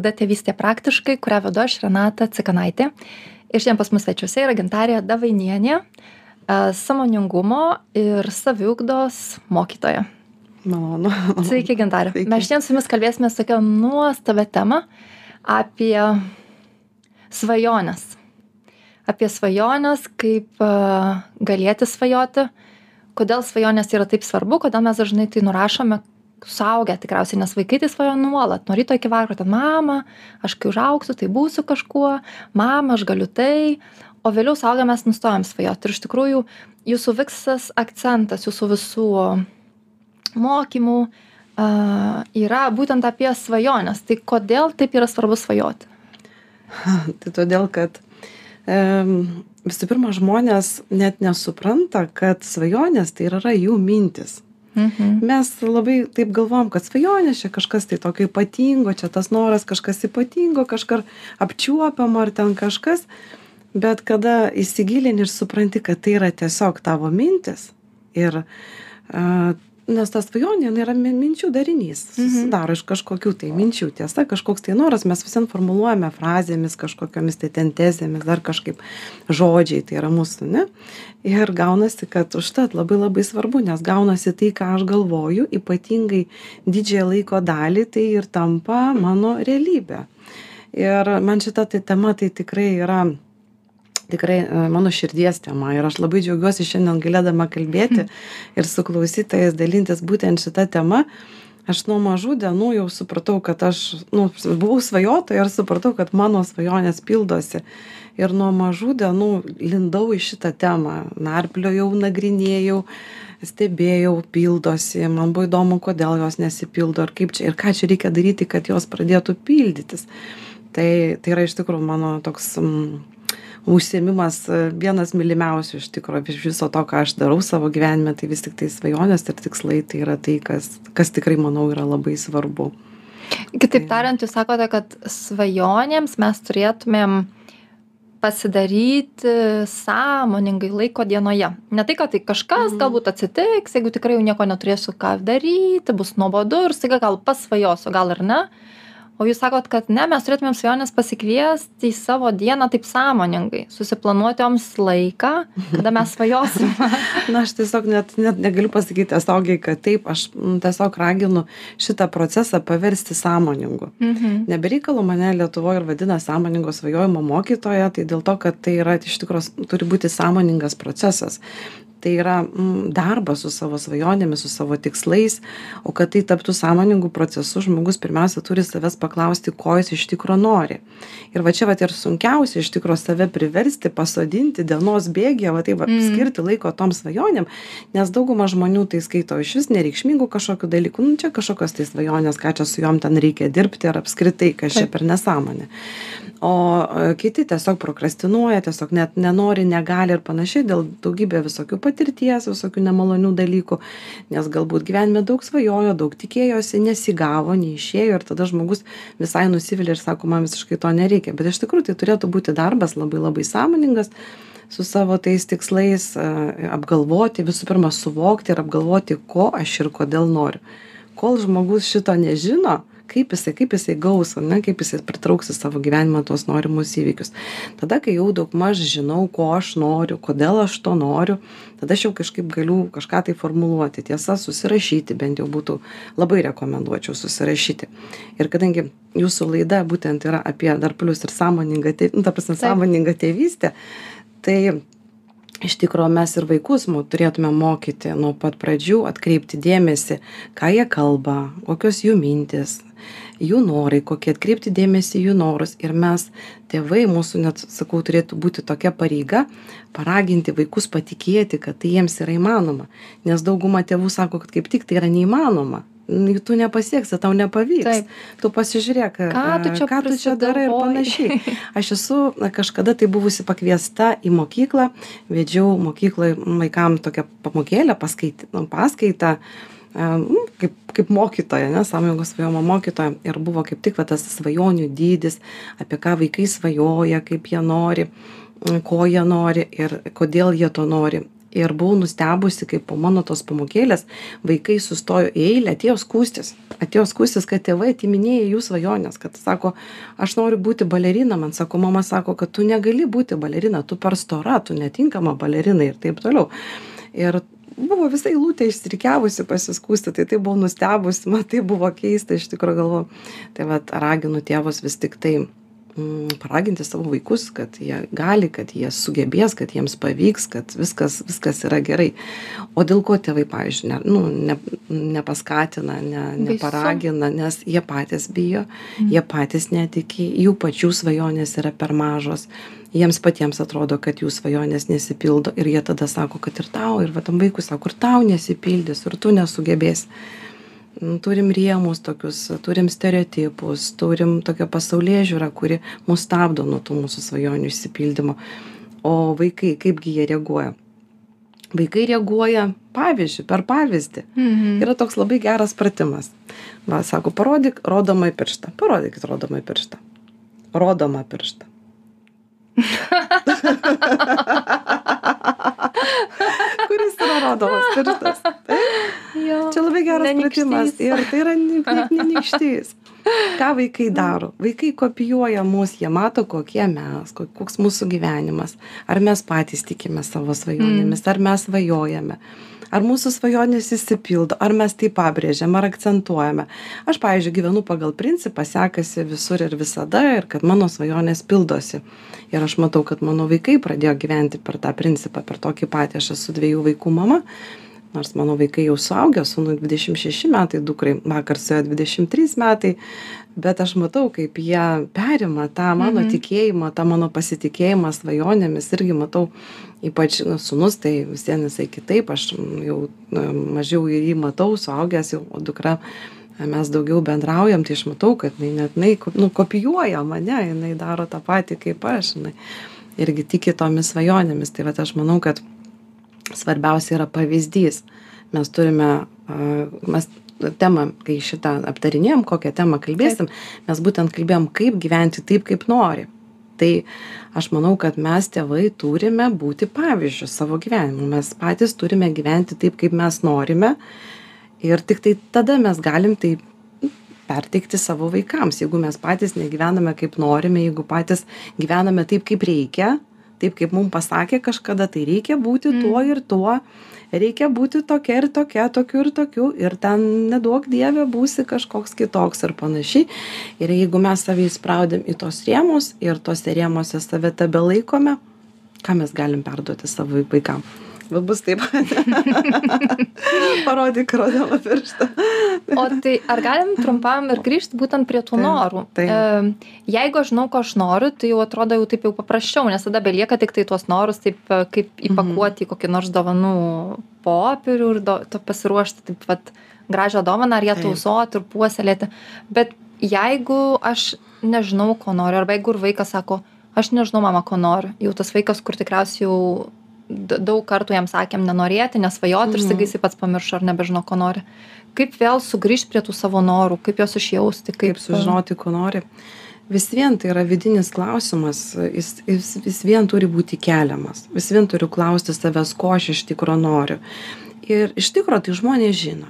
Laida Tėvystė praktiškai, kurią vedu aš Renata Cikanaitė. Ir šiandien pas mus svečiuose yra gintarė Davainienė, samoningumo ir saviugdos mokytoja. Malonu. Sveiki, gintarė. Sveiki. Mes šiandien su jumis kalbėsime tokią nuostabią temą apie svajonės. Apie svajonės, kaip galėti svajoti, kodėl svajonės yra taip svarbu, kodėl mes dažnai tai nurašome suaugę tikriausiai, nes vaikai tai svajo nuolat, nuo ryto iki vakaro, ten mama, aš kai užauksiu, tai būsiu kažkuo, mama, aš galiu tai, o vėliau suaugę mes nustojam svajoti. Ir iš tikrųjų jūsų visas akcentas, jūsų visų mokymų uh, yra būtent apie svajonės. Tai kodėl taip yra svarbu svajoti? tai todėl, kad um, visų pirma, žmonės net nesupranta, kad svajonės tai yra jų mintis. Mhm. Mes labai taip galvom, kad svajonės čia kažkas tai tokio ypatingo, čia tas noras kažkas ypatingo, kažkar apčiuopiamo ar ten kažkas, bet kada įsigilini ir supranti, kad tai yra tiesiog tavo mintis ir uh, nes ta svajonė jinai yra minčių darinys. Mhm. susidaro iš kažkokių tai minčių tiesa kažkoks tai noras. Mes vis vien formuluojame frazėmis kažkokiomis tai ten tezėmis dar kažkaip žodžiai tai yra mūsų ne? Ir gaunasi kad užtat labai labai svarbu nes gaunasi tai ką aš galvoju ypatingai didžiąją laiko dalį tai ir tampa mano realybe ir man šita tai tema tai tikrai yra tikrai e, mano širdies tema ir aš labai džiaugiuosi šiandien galėdama kalbėti ir su klausytojais dalintis būtent šita tema. Aš nuo mažų dienų jau supratau, kad aš nu, buvau svajotoja ir supratau, kad mano svajonės pildosi. Ir nuo mažų dienų lindau į šitą temą, narpliojau, nagrinėjau, stebėjau, pildosi, man buvo įdomu, kodėl jos nesipildo ir kaip čia, ir ką čia reikia daryti, kad jos pradėtų pildytis. Tai, tai yra iš tikrųjų mano toks mm, užsiėmimas e, vienas mylimiausių iš tikro iš viso to ką aš darau savo gyvenime tai vis tiktai svajonės ir tikslai tai yra tai kas kas tikrai manau yra labai svarbu. Kitaip tariant jūs sakote kad svajonėms mes turėtumėm pasidaryti sąmoningai laiko dienoje. Ne tai kad tai kažkas mhm. galbūt atsitiks jeigu tikrai jau nieko neturėsiu ką daryti bus nuobodu ir staiga gal pasvajosiu gal ir ne o jūs sakot kad ne mes turėtumėm svajones pasikviesti į savo dieną taip sąmoningai susiplanuoti joms laiką kada mes svajosim. Na aš tiesiog net net negaliu pasakyt tiesiogiai kad taip aš tiesiog raginu šitą procesą paversti sąmoningu. Mhm. ne be reikalo mane lietuvoj ir vadina sąmoningo svajojimo mokytoja tai dėl to kad tai yra iš tikro turi būti sąmoningas procesas tai yra mm, darbas su savo svajonėmis, su savo tikslais, o kad tai taptų sąmoningų procesų, žmogus pirmiausia turi savęs paklausti, ko jis iš tikro nori. Ir va čia va ir sunkiausia iš tikro save priversti, pasodinti dienos bėgį, va tai va mm. skirti laiko tom svajonėm, nes dauguma žmonių tai skaito iš vis nereikšmingų kažkokių dalykų, nu čia kažkokios tai svajonės, ką čia su juom ten reikia dirbti ar apskritai, kas čia per nesąmonė o e, kiti tiesiog prokrastinuoja tiesiog net nenori negali ir panašiai dėl daugybė visokių patirties visokių nemalonių dalykų nes galbūt gyvenime daug svajojo daug tikėjosi nesigavo neišėjo ir tada žmogus visai nusivilia ir sako man visiškai to nereikia. Bet iš tikrųjų tai turėtų būti darbas labai labai sąmoningas su savo tais tikslais apgalvoti visų pirma suvokti ir apgalvoti ko aš ir kodėl noriu. Kol žmogus šito nežino kaip jisai kaip jisai gaus ar ne kaip jisai pritrauks į savo gyvenimą tuos norimus įvykius. Tada kai jau daugmaž žinau ko aš noriu kodėl aš to noriu tada aš jau kažkaip galiu kažką tai formuluoti. Tiesa susirašyti bent jau būtų labai rekomenduočiau susirašyti. Ir kadangi jūsų laida būtent yra apie dar plius ir sąmoningą tė nu ta prasme sąmoningą tėvystę tai iš tikro mes ir vaikus turėtume mokyti nuo pat pradžių atkreipti dėmesį ką jie kalba kokios jų mintys jų norai kokie atkreipti dėmesį į jų norus ir mes tėvai mūsų net sakau turėtų būti tokia pareiga paraginti vaikus patikėti kad tai jiems yra įmanoma nes dauguma tėvų sako kad kaip tik tai yra neįmanoma tu nepasieksi, tau nepavyks. Taip. Tu pasižiūrėk, ką tu čia, ką tu čia darai ir panašiai. Aš esu kažkada tai buvusi pakviesta į mokyklą, vedžiau mokyklai vaikams tokią pamokėlę, paskaitą, paskaitą nu, kaip, kaip mokytoja, ne, sąmojingos svajojimo mokytoja. Ir buvo kaip tik va, tas svajonių dydis, apie ką vaikai svajoja, kaip jie nori, ko jie nori ir kodėl jie to nori. ir buvau nustebusi kaip po mano tos pamokėlės vaikai sustojo į eilę atėjo skųstis atėjo skųstis kad tėvai atiminėja jų svajones kad sako aš noriu būti balerina man sako mama sako kad tu negali būti balerina tu per stora tu netinkama balerinai ir taip toliau ir buvo visa eilutė išsirikiavusi pasiskųsti tai taip buvau nustebusi man taip buvo keista iš tikro galvoju tai vat raginu tėvus vis tiktai Mm, paraginti savo vaikus, kad jie gali, kad jie sugebės, kad jiems pavyks, kad viskas, viskas yra gerai. O dėl ko tėvai, pavyzdžiui, ne, nu, ne, nepaskatina, ne, neparagina, nes jie patys bijo, mm. jie patys netiki, jų pačių svajonės yra per mažos, jiems patiems atrodo, kad jų svajonės nesipildo ir jie tada sako, kad ir tau, ir va tam vaikui sako, ir tau nesipildys, ir tu nesugebėsi turim rėmus tokius turim stereotipus turim tokią pasaulėžiūrą kuri mus stabdo nuo tų mūsų svajonių išsipildymo. O vaikai kaipgi jie reaguoja? Vaikai reaguoja pavyzdžiu per pavyzdį. Mhm. yra toks labai geras pratimas. Va sako parodyk rodomąjį pirštą. Parodykit rodomąjį pirštą. Rodomą pirštą. Kuris yra rodomas pirštas Jo. Čia labai geras Ne pratimas. Ir tai yra ne- net ne nykštys. Ką vaikai daro? Vaikai kopijuoja mus, jie mato, kokie mes, ko- koks mūsų gyvenimas. Ar mes patys tikime savo svajonėmis, ar mes svajojame. Ar mūsų svajonės įsipildo, ar mes tai pabrėžiam, ar akcentuojame. Aš, pavyzdžiui, gyvenu pagal principą, sekasi visur ir visada, ir kad mano svajonės pildosi. Ir aš matau, kad mano vaikai pradėjo gyventi per tą principą, per tokį patį. Aš esu dviejų vaikų mama nors mano vaikai jau suaugę dvidešim šeši metai dukrai vakar dvidešim trys metai bet aš matau kaip jie perima tą mano tikėjimą tą mano pasitikėjimą svajonėmis irgi matau ypač nu, sūnus tai vis vien jisai kitaip aš jau na, mažiau jį matau suaugęs jau o dukra mes daugiau bendraujam tai aš matau kad jinai net jinai nu, kopijuoja mane jinai daro tą patį kaip aš jinai irgi tiki tomis svajonėmis. Tai vat aš manau kad svarbiausia yra pavyzdys. Mes turime, mes temą, kai šitą aptarinėjom, kokią temą kalbėsim, mes būtent kalbėjom, kaip gyventi taip, kaip nori. Tai aš manau, kad mes tėvai turime būti pavyzdžių savo gyvenimu. Mes patys turime gyventi taip, kaip mes norime. Ir tik tai tada mes galim tai perteikti savo vaikams. Jeigu mes patys negyvename kaip norime, jeigu patys gyvename taip, kaip reikia, taip kaip mums pasakė kažkada, tai reikia būti tuo ir tuo, reikia būti tokia ir tokia, tokiu ir tokiu, ir ten neduok dievė būsi kažkoks kitoks ir panašiai. Ir jeigu mes save įspraudėm į tos rėmus ir tose rėmose save tebe laikome, ką mes galim perduoti savo vaikams. Va bus taip. Parodyk rodamą pirštą. O tai ar galim trumpam ir grįžti būtent prie tų Taip, norų? taip. Jeigu aš žinau, ko aš noriu, tai jau atrodo jau taip jau paprasčiau, nes tada belieka tik tai tuos norus taip e, kaip įpakuoti į kokį nors dovanų popierių ir do, to pasiruošti taip pat gražią dovaną, ar ją tausoti ir puoselėti. Bet jeigu aš nežinau, ko noriu, arba jeigu ir vaikas sako, aš nežinau, mama, ko noriu, jau tas vaikas, kur tikriausiai jau daug kartų jam sakėm nenorėti, nesvajoti ir Mhm. staiga jisai pats pamiršo ar nebežino, ko nori. Kaip vėl sugrįžti prie tų savo norų, kaip juos išjausti, kaip, kaip sužinoti, ko nori. Vis vien tai yra vidinis klausimas, jis, jis vis vien turi būti keliamas. Vis vien turiu klausti savęs, ko aš iš tikro noriu. Ir iš tikro tai žmonės žino,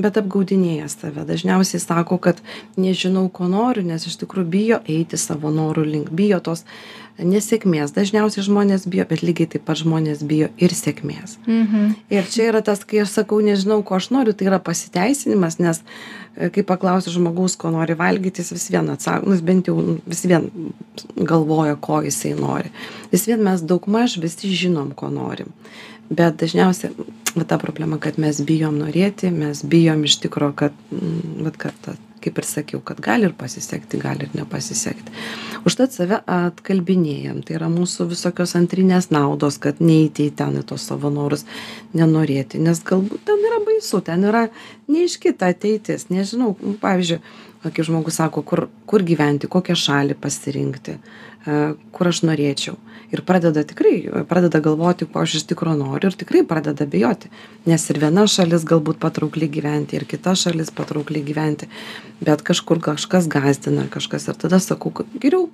bet apgaudinėja save. Dažniausiai sako, kad nežinau, ko noriu, nes iš tikrųjų bijo eiti savo norų link, bijo tos nesėkmės. Dažniausiai žmonės bijo, bet lygiai taip pat žmonės bijo ir sėkmės. Mhm. Ir čia yra tas, kai aš sakau, nežinau, ko aš noriu, tai yra pasiteisinimas, nes e, kai paklausiu žmogaus, ko nori valgyti, jis vis vien atsako, nu, jis bent jau vis vien galvoja, ko jisai nori. Vis vien mes daugmaž visi žinom, ko norim. Bet dažniausiai va, ta problema, kad mes bijom norėti, mes bijom iš tikro, kad, mm, vat, kad ta, kaip ir sakiau, kad gali ir pasisekti, gali ir nepasisekti. Užtat save atkalbinėjam. Tai yra mūsų visokios antrinės naudos, kad neįti į ten į tos savo norus, nenorėti. Nes galbūt ten yra baisu, ten yra neiškita ateitis. Nežinau, pavyzdžiui, kai žmogus sako, kur, kur gyventi, kokią šalį pasirinkti, kur aš norėčiau. Ir pradeda tikrai, pradeda galvoti, ko aš iš tikrųjų noriu ir tikrai pradeda bijoti. Nes ir viena šalis galbūt patraukli gyventi, ir kita šalis patraukli gyventi, bet kažkur kažkas gazdina, kažkas. Ir tada sakau, geriau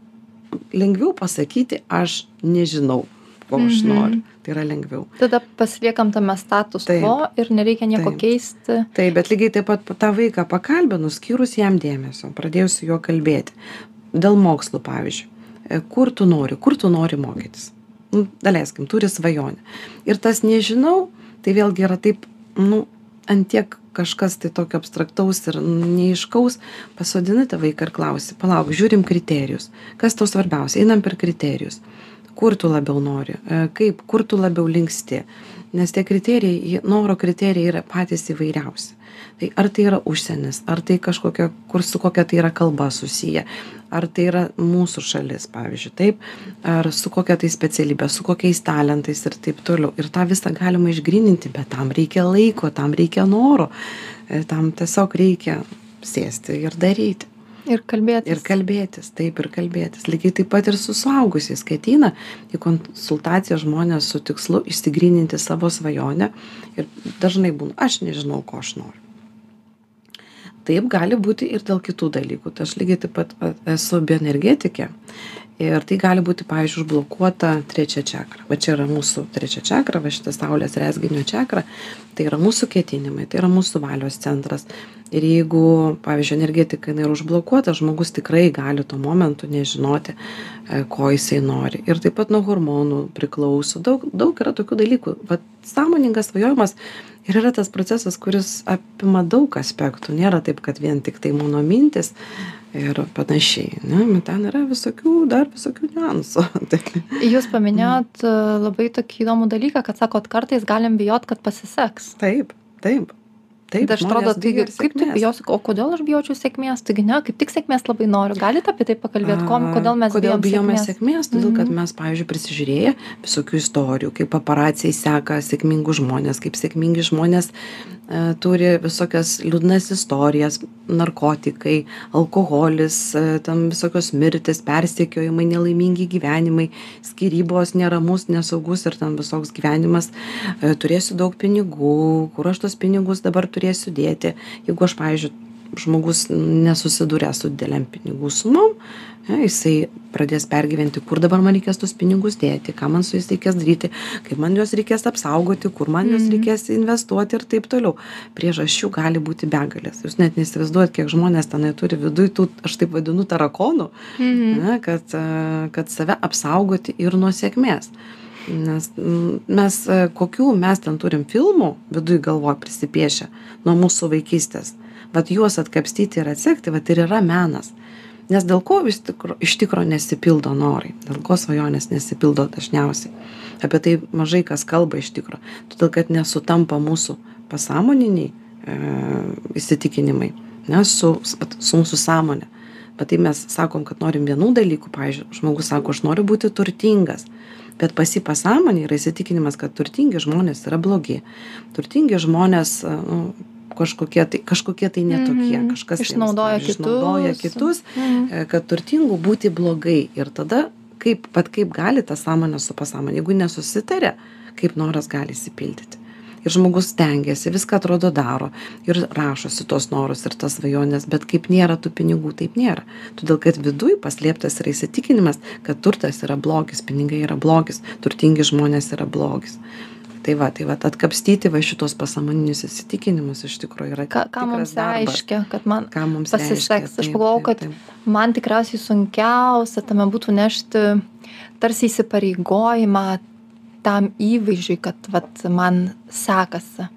lengviau pasakyti, aš nežinau, ko aš noriu. Tai yra lengviau. Tada pasiliekam tame status quo ir nereikia nieko Taip. keisti. Taip, bet lygiai taip pat tą vaiką pakalbinus, skyrus jam dėmesio, pradėjus su juo kalbėti. Dėl mokslų, pavyzdžiui. E, Kur tu nori, kur tu nori mokytis. Nu, daleiskim, turi svajonę. Ir tas nežinau, tai vėlgi yra taip, nu, antiek kažkas tai tokio abstraktaus ir neiškaus, pasodini tą vaiką ir klausi, palauk, žiūrim kriterijus. Kas tau svarbiausia? Einam per kriterijus. Kur tu labiau nori, e, kaip, kur tu labiau linksti. Nes tie kriterijai, noro kriterijai yra patys įvairiausi. Tai ar tai yra užsienis, ar tai kažkokia, kur su kokia tai yra kalba susiję, ar tai yra mūsų šalis, pavyzdžiui, taip, ar su kokia tai specialybė, su kokiais talentais ir taip toliau. Ir tą visą galima išgrininti, bet tam reikia laiko, tam reikia noro, e, tam tiesiog reikia sėsti ir daryti. Ir kalbėti. Ir kalbėtis, taip ir kalbėtis. Lygiai taip pat ir su suaugusiais, kai ateina į konsultaciją žmonės su tikslu išsigryninti savo svajonę ir dažnai būna, aš nežinau, ko aš noriu. Taip gali būti ir dėl kitų dalykų. Tai aš lygiai taip pat esu bioenergetikė ir tai gali būti, pavyzdžiui, užblokuota trečia čakra. Va čia yra mūsų trečia čakra, va šitas saulės rezginio čakra, tai yra mūsų ketinimai, tai yra mūsų valios centras. Ir jeigu, pavyzdžiui, energetika jinai yra užblokuota, žmogus tikrai gali tuo momentu nežinoti, e, ko jisai nori. Ir taip pat nuo hormonų priklauso. Daug, daug yra tokių dalykų. Vat sąmoningas svajojimas ir yra tas procesas, kuris apima daug aspektų. Nėra taip, kad vien tik tai mano mintis ir panašiai. Ne? Bet ten yra visokių, dar visokių niuansų. Jūs paminėjot e, labai tokį įdomų dalyką, kad sakot, kartais galim bijot, kad pasiseks. taip, taip. Taip, Tai atrodo, taigi, kaip tu bijosi, o kodėl aš bijočiau sėkmės, taigi ne, kaip tik sėkmės labai noriu. Galite apie tai pakalbėti, kom, kodėl mes kodėl bijom bijome sėkmės? sėkmės? Todėl, kad Mhm. mes, pavyzdžiui, prisižiūrėję visokių istorijų, kaip paparacijai seka sėkmingus žmonės, kaip sėkmingi žmonės turi visokias liūdnas istorijas, narkotikai, alkoholis, e, tam visokios mirtis, persiekiojimai, nelaimingi gyvenimai, skirybos, neramus, nesaugus ir tam visoks gyvenimas. E, turėsiu daug pinigų, kur aš tos pinigus dabar turėsiu dėti. Jeigu aš, pavyzdžiui, žmogus nesusiduria su dideliam pinigų sumom, ne, jisai pradės pergyventi, kur dabar man reikės tos pinigus dėti, ką man su jais reikės daryti, kaip man juos reikės apsaugoti, kur man juos Mhm. reikės investuoti ir taip toliau. Priežasčių gali būti begalės. Jūs net neįsivaizduojat, kiek žmonės tenai turi viduj tų, aš taip vadinu, tarakonų, Mhm. ne, kad, e, kad save apsaugoti ir nuo sėkmės. Nes mm, mes, e, kokių mes ten turim filmų viduj galvoj prisipiešę nuo mūsų vaikystės. Vat juos atkapstyti ir atsekti, vat ir yra menas. Nes dėl ko vis tikro, iš tikro nesipildo norai, dėl ko svajonės nesipildo dažniausiai. Apie tai mažai kas kalba iš tikro. Todėl, kad nesutampa mūsų pasąmoniniai e, įsitikinimai ne, su, su mūsų sąmonė. Bet tai mes sakom, kad norim vienų dalykų, pavyzdžiui, žmogus sako, aš noriu būti turtingas. Bet pasi pasąmonė yra įsitikinimas, kad turtingi žmonės yra blogi. Turtingi žmonės e, nu, kažkokie tai, kažkokie tai netokie, Mhm. kažkas tai jiems, Išnaudoja pavyzdžiui, išnaudoja kitus. kitus, Mhm. e, kad turtingų būti blogai. Ir tada, kaip, pat kaip gali ta sąmonė su pasąmonė, jeigu nesusitarė, kaip noras gali įsipildyti. Ir žmogus stengiasi, viską atrodo daro ir rašosi tos norus ir tas svajonės, bet kaip nėra tų pinigų, taip nėra. Todėl, kad viduj paslėptas yra įsitikinimas, kad turtas yra blogis, pinigai yra blogis, turtingi žmonės yra blogis. Tai va, tai va, atkapstyti va šitos pasamoninius įsitikinimus iš tikrųjų yra Ką, ką mums reiškia, kad man Ką mums pasiseks. reiškia. Aš Taip, pagalvojau, taip, kad taip. man tikriausiai sunkiausia tame būtų nešti tarsi įsipareigojimą tam įvaizdžiui, kad vat, man sekasi.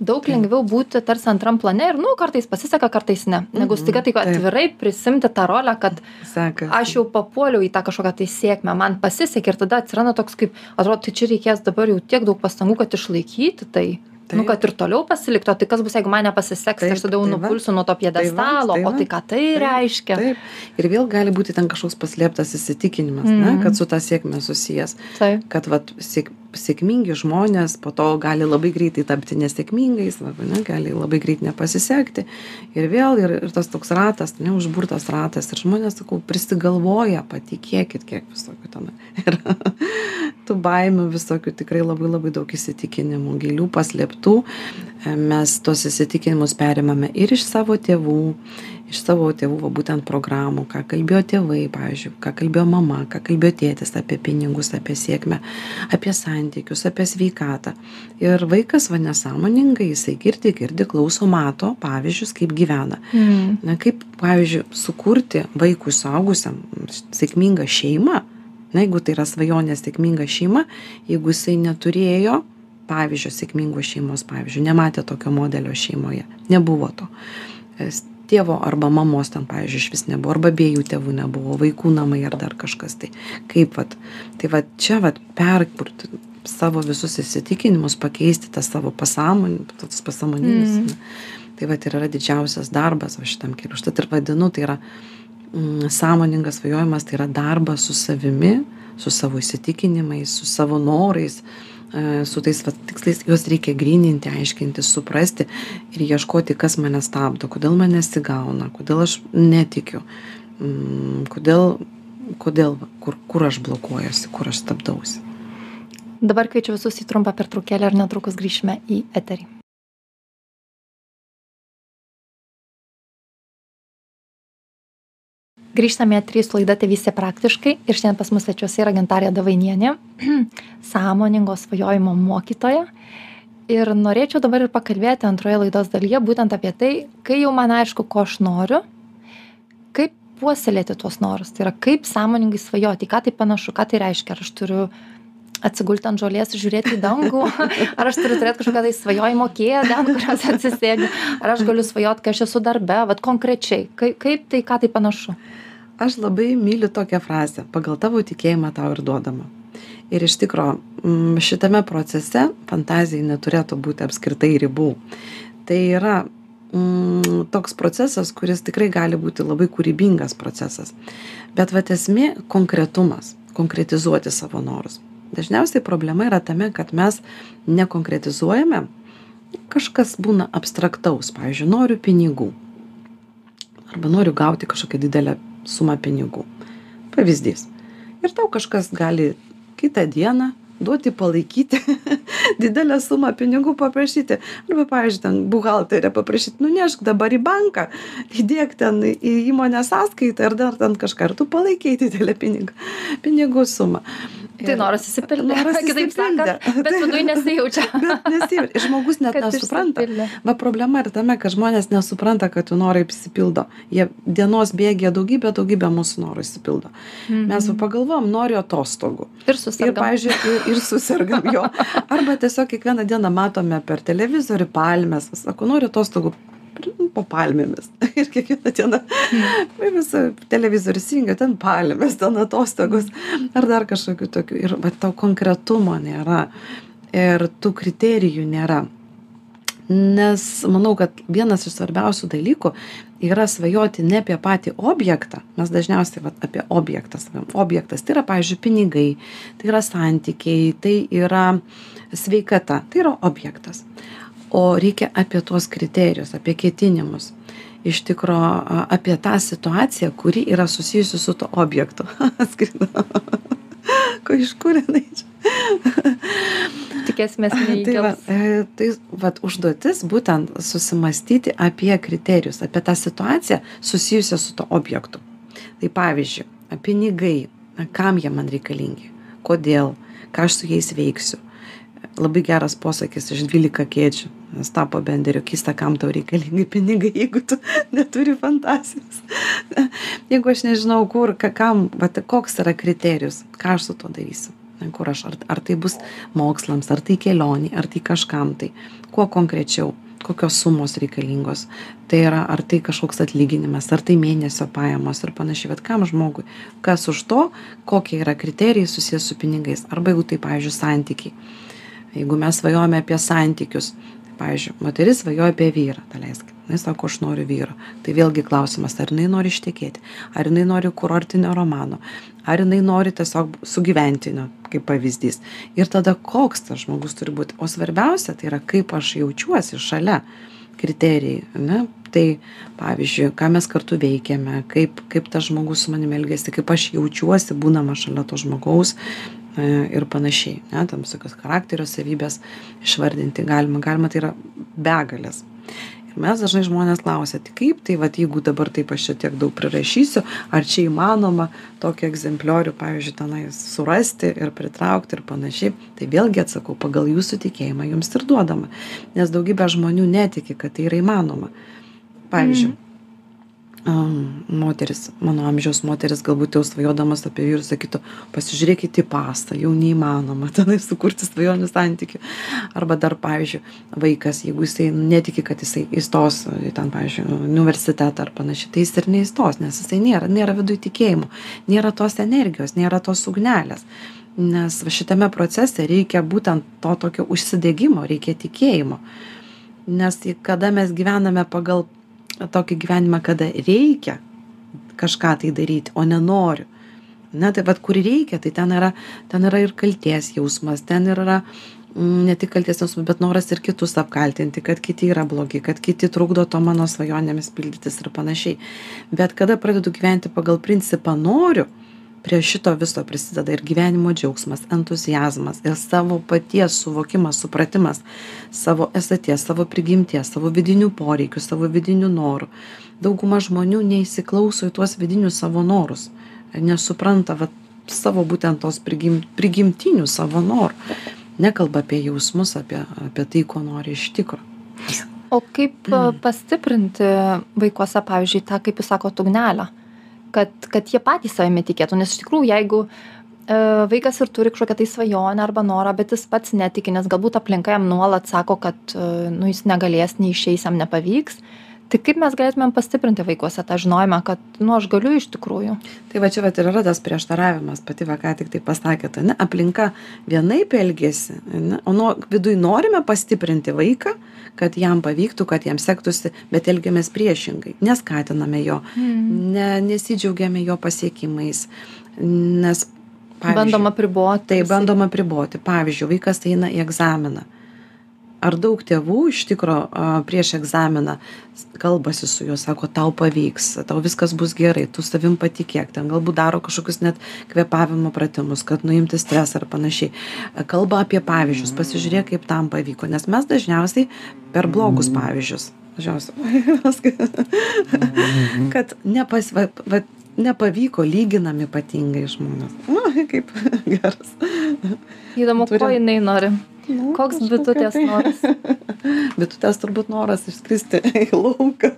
Daug lengviau būti tarsi antram plane ir, nu, kartais pasiseka, kartais ne. Negu Mhm, staiga taip atvirai prisimti tą rolę, kad Sekasi. aš jau papuoliau į tą kažkokią tai sėkmę, man pasisekė ir tada atsiranda toks kaip, atrodo, tai čia reikės dabar jau tiek daug pastangų, kad išlaikyti tai. Nu, Taip. kad ir toliau pasiliktų, tai kas bus, jeigu man nepasiseks, tai aš Taip, tada jau tai nupulsiu nuo to Tai piedestalo, o tai ką tai Taip, reiškia. Taip. Ir vėl gali būti ten kažkoks paslėptas įsitikinimas, mm. Mhm. ne, kad su ta sėkme susijęs. Taip. Kad vat, sėk, sėkmingi žmonės po to gali labai greitai tapti nesėkmingais, va, ne, gali labai greit nepasisekti. Ir vėl ir, ir tas toks ratas, ne, užburtas ratas. Ir žmonės, sakau, prisigalvoja, patikėkit, kiek visokių ten yra. tų baimių visokių tikrai labai labai daug įsitikinimų gilių paslėptų mes tuos įsitikinimus perimame ir iš savo tėvų iš savo tėvų va būtent programų ką kalbėjo tėvai pavyzdžiui ką kalbėjo mama ką kalbėjo tėtis apie pinigus apie sėkmę apie santykius apie sveikatą. Ir vaikas va nesąmoningai jisai girdi girdi klauso mato pavyzdžius kaip gyvena. Mm. na kaip pavyzdžiui sukurti vaikui suaugusiam sėkmingą šeimą na jeigu tai yra svajonė sėkminga šeima jeigu jisai neturėjo pavyzdžio sėkmingos šeimos pavyzdžiui nematė tokio modelio šeimoje nebuvo to tėvo arba mamos ten pavyzdžiui išvis nebuvo arba abiejų tėvų nebuvo vaikų namai ar dar kažkas tai kaip vat tai vat čia vat perkurti savo visus įsitikinimus pakeisti tą savo pasąmonę tas pasąmoninis Mm. ane. tai vat ir yra didžiausias darbas va šitam keliui užtat ir vadinu tai yra mm, sąmoningas svajojimas tai yra darbas su savimi su savo įsitikinimais su savo norais e, su tais vat tikslais juos reikia gryninti aiškintis suprasti ir ieškoti kas mane stabdo kodėl man nesigauna kodėl aš netikiu mm, kodėl kodėl va, kur kur aš blokuojuosi kur aš stabdausi Dabar kviečiu visus į trumpą pertraukėlę ir netrukus grįšime į eterį. Grįžtame į trys laida tėvystė praktiškai ir šiandien pas mus svečiuose yra Gintarė Davainienė, sąmoningo svajojimo mokytoja. Ir norėčiau dabar ir pakalbėti antroje laidos dalyje būtent apie tai, kai jau man aišku, ko aš noriu, kaip puoselėti tuos norus. Tai yra kaip sąmoningai svajoti, ką tai panašu, ką tai reiškia. Ar aš turiu atsigulti ant žolės ir žiūrėti į dangų, ar aš turiu turėti kažkokią tai svajojimo kėdę, ant kurios atsisėdžiu, ar aš galiu svajoti, kai aš esu darbe, vad konkrečiai, kaip, kaip tai, ką tai panašu. Aš labai myliu tokią frazę pagal tavo tikėjimą tau ir duodama. Ir iš tikro mm, šitame procese fantazijai neturėtų būti apskritai ribų. Tai yra mm, toks procesas kuris tikrai gali būti labai kūrybingas procesas. Bet vat esmė konkretumas konkretizuoti savo norus. Dažniausiai problema yra tame kad mes nekonkretizuojame. Kažkas būna abstraktaus. Pavyzdžiui noriu pinigų. Arba noriu gauti kažkokią didelę sumą pinigų. Pavyzdys. Ir tau kažkas gali kitą dieną duoti palaikyti didelę sumą pinigų paprašyti. Arba, pavyzdžiui, ten buhalterė paprašyti, nunešk dabar į banką, įdėk ten į įmonę sąskaitą ir dar ten kažką, ir tu palaikiai didelę pinigą, pinigų sumą. Tai noras įsipildė. Noras Kitaip išsipildė. sakant, bet viduje nesijaučia. Bet nesijaučia. Ir žmogus net nesupranta. Va problema yra tame, kad žmonės nesupranta, kad jų norai išsipildo. Jie dienos bėgė daugybę, daugybę mūsų norų išsipildo. Mes va pagalvom, noriu atostogų. Ir Ir, susirgam. pavyzdžiui, ir, ir susirgam jo. Arba tiesiog kiekvieną dieną matome per televizorių palmes. Sako, noriu atostogų po palmėmis. Ir kiekvieną dieną visą televizorių įsijungia, ten palmės, ten atostogos ar dar kažkokių tokių. Ir va, tau konkretumo nėra. Ir tų kriterijų nėra. Nes manau, kad vienas iš svarbiausių dalykų yra svajoti ne apie patį objektą. Mes dažniausiai vat, apie objektą svajom. Objektas tai yra, pavyzdžiui, pinigai, tai yra santykiai, tai yra sveikata, tai yra objektas. O reikia apie tuos kriterijus, apie ketinimus. Iš tikro apie tą situaciją, kuri yra susijusi su to objektu. Skrido. Ko iš kur jinai čia? Tikėsimės Tai, va, e, tai vat, užduotis būtent susimastyti apie kriterijus, apie tą situaciją susijusią su to objektu. Tai pavyzdžiui, pinigai, kam jie man reikalingi, kodėl, ką aš su jais veiksiu. Labai geras posakis iš 12 kėdžių. Stapo benderio kista, kam tau reikalingi pinigai, jeigu tu neturi fantazijos. jeigu aš nežinau, kur, ka, kam, vat, koks yra kriterijus, ką aš su to darysiu. Kur aš, ar, ar tai bus mokslams, ar tai kelioniai, ar tai kažkam tai. Kuo konkrečiau, kokios sumos reikalingos. Tai yra, ar tai kažkoks atlyginimas, ar tai mėnesio pajamos ir panašiai. Bet kam žmogui, kas už to, kokie yra kriterijai susijęs su pinigais. Arba jeigu tai, pavyzdžiui, santykiai. Jeigu mes svajojame apie santykius, pavyzdžiui, moteris svajoja apie vyrą, daleiskit. Jis sako, aš noriu vyro. Tai vėlgi klausimas, ar jinai nori ištekėti, ar jinai nori kurortinio romano, ar jinai nori tiesiog sugyventinio, kaip pavyzdys. Ir tada koks tas žmogus turi būti. O svarbiausia tai yra, kaip aš jaučiuosi šalia kriterijai. Ne? Tai pavyzdžiui, ką mes kartu veikiame, kaip, kaip tas žmogus su manimi elgesi, kaip aš jaučiuosi būdama šalia to žmogaus, ir panašiai, ne, tam visokios charakterio savybės išvardinti galima, galima tai yra begalės. Ir mes dažnai žmonės klausia, tai kaip tai, va, jeigu dabar taip aš čia tiek daug prirašysiu, ar čia įmanoma tokį egzempliorių, pavyzdžiui, tenai surasti ir pritraukti ir panašiai, tai vėlgi atsakau, pagal jūsų tikėjimą jums ir duodama, nes daugybė žmonių netiki, kad tai yra įmanoma. Pavyzdžiui, mm moteris, mano amžiaus moteris galbūt jau svajodamas apie vyrus sakytų, pasižiūrėkite į pastą, jau neįmanoma tenai sukurti svajonių santykių. Arba dar, pavyzdžiui, vaikas, jeigu jisai netiki, kad jisai įstos į ten, pavyzdžiui, universitetą ar panašiai, tai jis ir neįstos, nes jisai nėra, nėra viduje tikėjimo, nėra tos energijos, nėra tos ugnelės. Nes šitame procese reikia būtent to tokio užsidėgymo, reikia tikėjimo. Nes kada mes gyvename pagal tokį gyvenimą, kada reikia kažką tai daryti, o nenoriu. Ne, tai vad, kur reikia, tai ten yra, ten yra ir kalties jausmas, ten yra mm, ne tik kalties jausmas, bet noras ir kitus apkaltinti, kad kiti yra blogi, kad kiti trukdo to mano svajonėmis pildytis ir panašiai. Bet kada pradedu gyventi pagal principą noriu, prie šito viso prisideda ir gyvenimo džiaugsmas entuziazmas ir savo paties suvokimas supratimas savo esaties savo prigimties savo vidinių poreikių savo vidinių norų. Dauguma žmonių neįsiklauso į tuos vidinius savo norus nesupranta vat savo būtent tos prigim prigimtinių savo norų. Nekalba apie jausmus apie apie tai ko nori iš tikro. O kaip mm. pastiprinti vaikuose pavyzdžiui tą kaip jūs sakot ugnelę kad kad jie patys savimi tikėtų. Nes iš tikrųjų jeigu e, vaikas ir turi kažkokią tai svajonę arba norą bet jis pats netiki nes galbūt aplinka jam nuolat sako kad e, nu jis negalės neišeis jam nepavyks tai kaip mes galėtumėm pastiprinti vaikuose tą žinojimą kad nu aš galiu iš tikrųjų? Tai va čia vat ir yra tas prieštaravimas pati va ką tik tai pasakėt ane aplinka vienaip elgiasi ane o nuo viduj norime pastiprinti vaiką kad jam pavyktų kad jam sektųsi bet elgiamės priešingai neskatiname jo mm. ne nesidžiaugiame jo pasiekimais nes bandom apriboti tai bandom apriboti pavyzdžiui vaikas eina į egzaminą ar daug tėvų iš tikro prieš egzaminą kalbasi su juo sako tau pavyks tau viskas bus gerai tu savim patikėk ten galbūt daro kažkokius net kvėpavimo pratimus kad nuimti stresą ar panašiai kalba apie pavyzdžius pasižiūrėk kaip tam pavyko nes mes dažniausiai per blogus pavyzdžius dažniausiai kad nepas va, va, nepavyko lyginam ypatingai žmonės. O, kaip geras. Įdomu, Turim... ko jinai nori. Nu, Koks bitutės tai. noras? bitutės turbūt noras išskristi į lauką.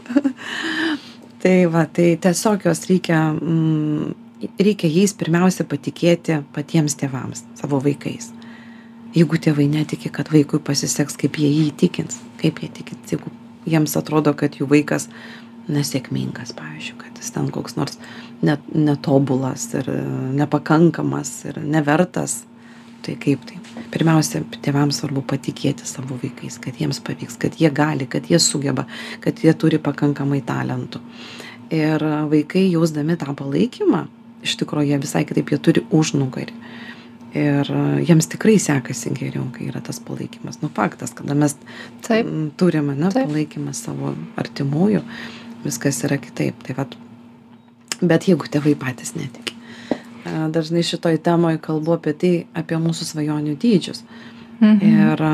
tai va, tai tiesiog jos reikia, mm, reikia jais pirmiausia patikėti patiems tėvams, savo vaikais. Jeigu tėvai netiki, kad vaikui pasiseks, kaip jie jį įtikins, kaip jie tikins, jeigu jiems atrodo, kad jų vaikas nesėkmingas, pavyzdžiui, kad jis ten koks nors net, netobulas ir nepakankamas ir nevertas tai kaip tai? Pirmiausia tėvams svarbu patikėti savo vaikais kad jiems pavyks kad jie gali kad jie sugeba kad jie turi pakankamai talentų. Ir vaikai jausdami tą palaikymą iš tikro jie visai kitaip jie turi užnugarį. Ir jiems tikrai sekasi geriau kai yra tas palaikymas. Nu faktas kada mes Taip. turim ane palaikymą savo artimųjų viskas yra kitaip. Tai vat bet jeigu tėvai patys netiki dažnai šitoj temoj kalbu apie tai, apie mūsų svajonių dydžius. Mhm. Ir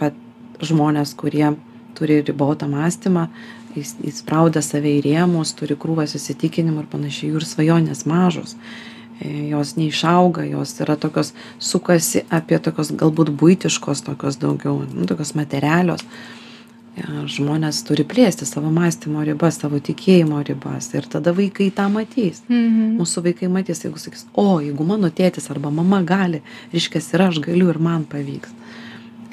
pat žmonės, kurie turi ribotą mąstymą, įspraudę save į rėmus, turi krūvas įsitikinimų ir panašiai, jų ir svajonės mažos. E, jos neišauga, jos yra tokios, sukasi apie tokios galbūt būtiškos, tokios daugiau, nu, tokios materialios. Mhm žmonės turi plėsti savo mąstymo ribas, savo tikėjimo ribas ir tada vaikai tą matys. Mhm. Mūsų vaikai matys, jeigu sakys, o jeigu mano tėtis arba mama gali, reiškia, ir aš galiu ir man pavyks.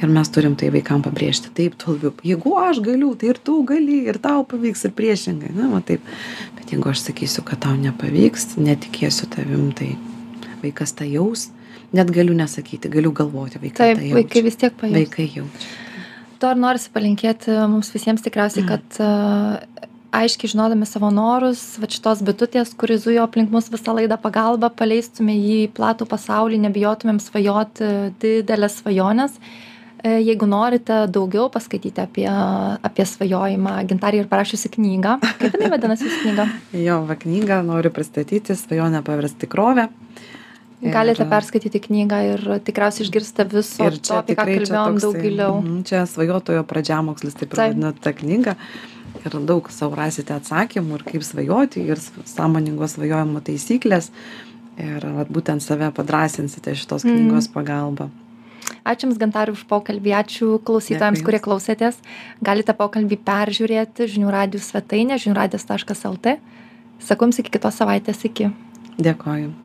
Ir mes turim tai vaikam pabrėžti. Taip, tu labiau, jeigu aš galiu, tai ir tu gali, ir tau pavyks, ir priešingai. Na, va taip. Bet jeigu aš sakysiu, kad tau nepavyks, netikėsiu tavim, tai vaikas tą jaus. Net galiu nesakyti, galiu galvoti, vaikai. Taip, vaikai vis tiek pajaus. Vaikai jaučia to ir norisi palinkėti mums visiems tikriausiai, kad uh, aiškiai žinodami savo norus, va šitos bitutės, kuris zujo aplink mus visą laidą pagalba, paleistume jį į platų pasaulį, nebijotumėm svajoti didelės svajonės. E, jeigu norite daugiau paskaityti apie, apie svajojimą, gintarį ir parašiusi knygą. Kaip jinai vadinasi knyga? jo, va knygą noriu pristatyti, svajonę paversti tikrovę. Galite perskaityti knygą ir tikriausiai išgirsite viso Ir to, čia apie ką kalbėjom toksai, daug giliau. mhm, Čia svajotojo pradžiamokslis, taip ir Taip. vadina ta knyga. Ir daug savo rasite atsakymų ir kaip svajoti, ir sąmoningo svajojimo taisyklės. Ir vat, būtent save padrasinsite šitos Mhm. knygos pagalba. Ačiū Jums, Gantariu, už pokalbį. Ačiū klausytojams, Dėkui kurie klausėtės. Galite pokalbį peržiūrėti žinių radijų svetainė žiniųradijas.lt. Sakau Jums iki kitos savaitės. Iki. Dėkoju.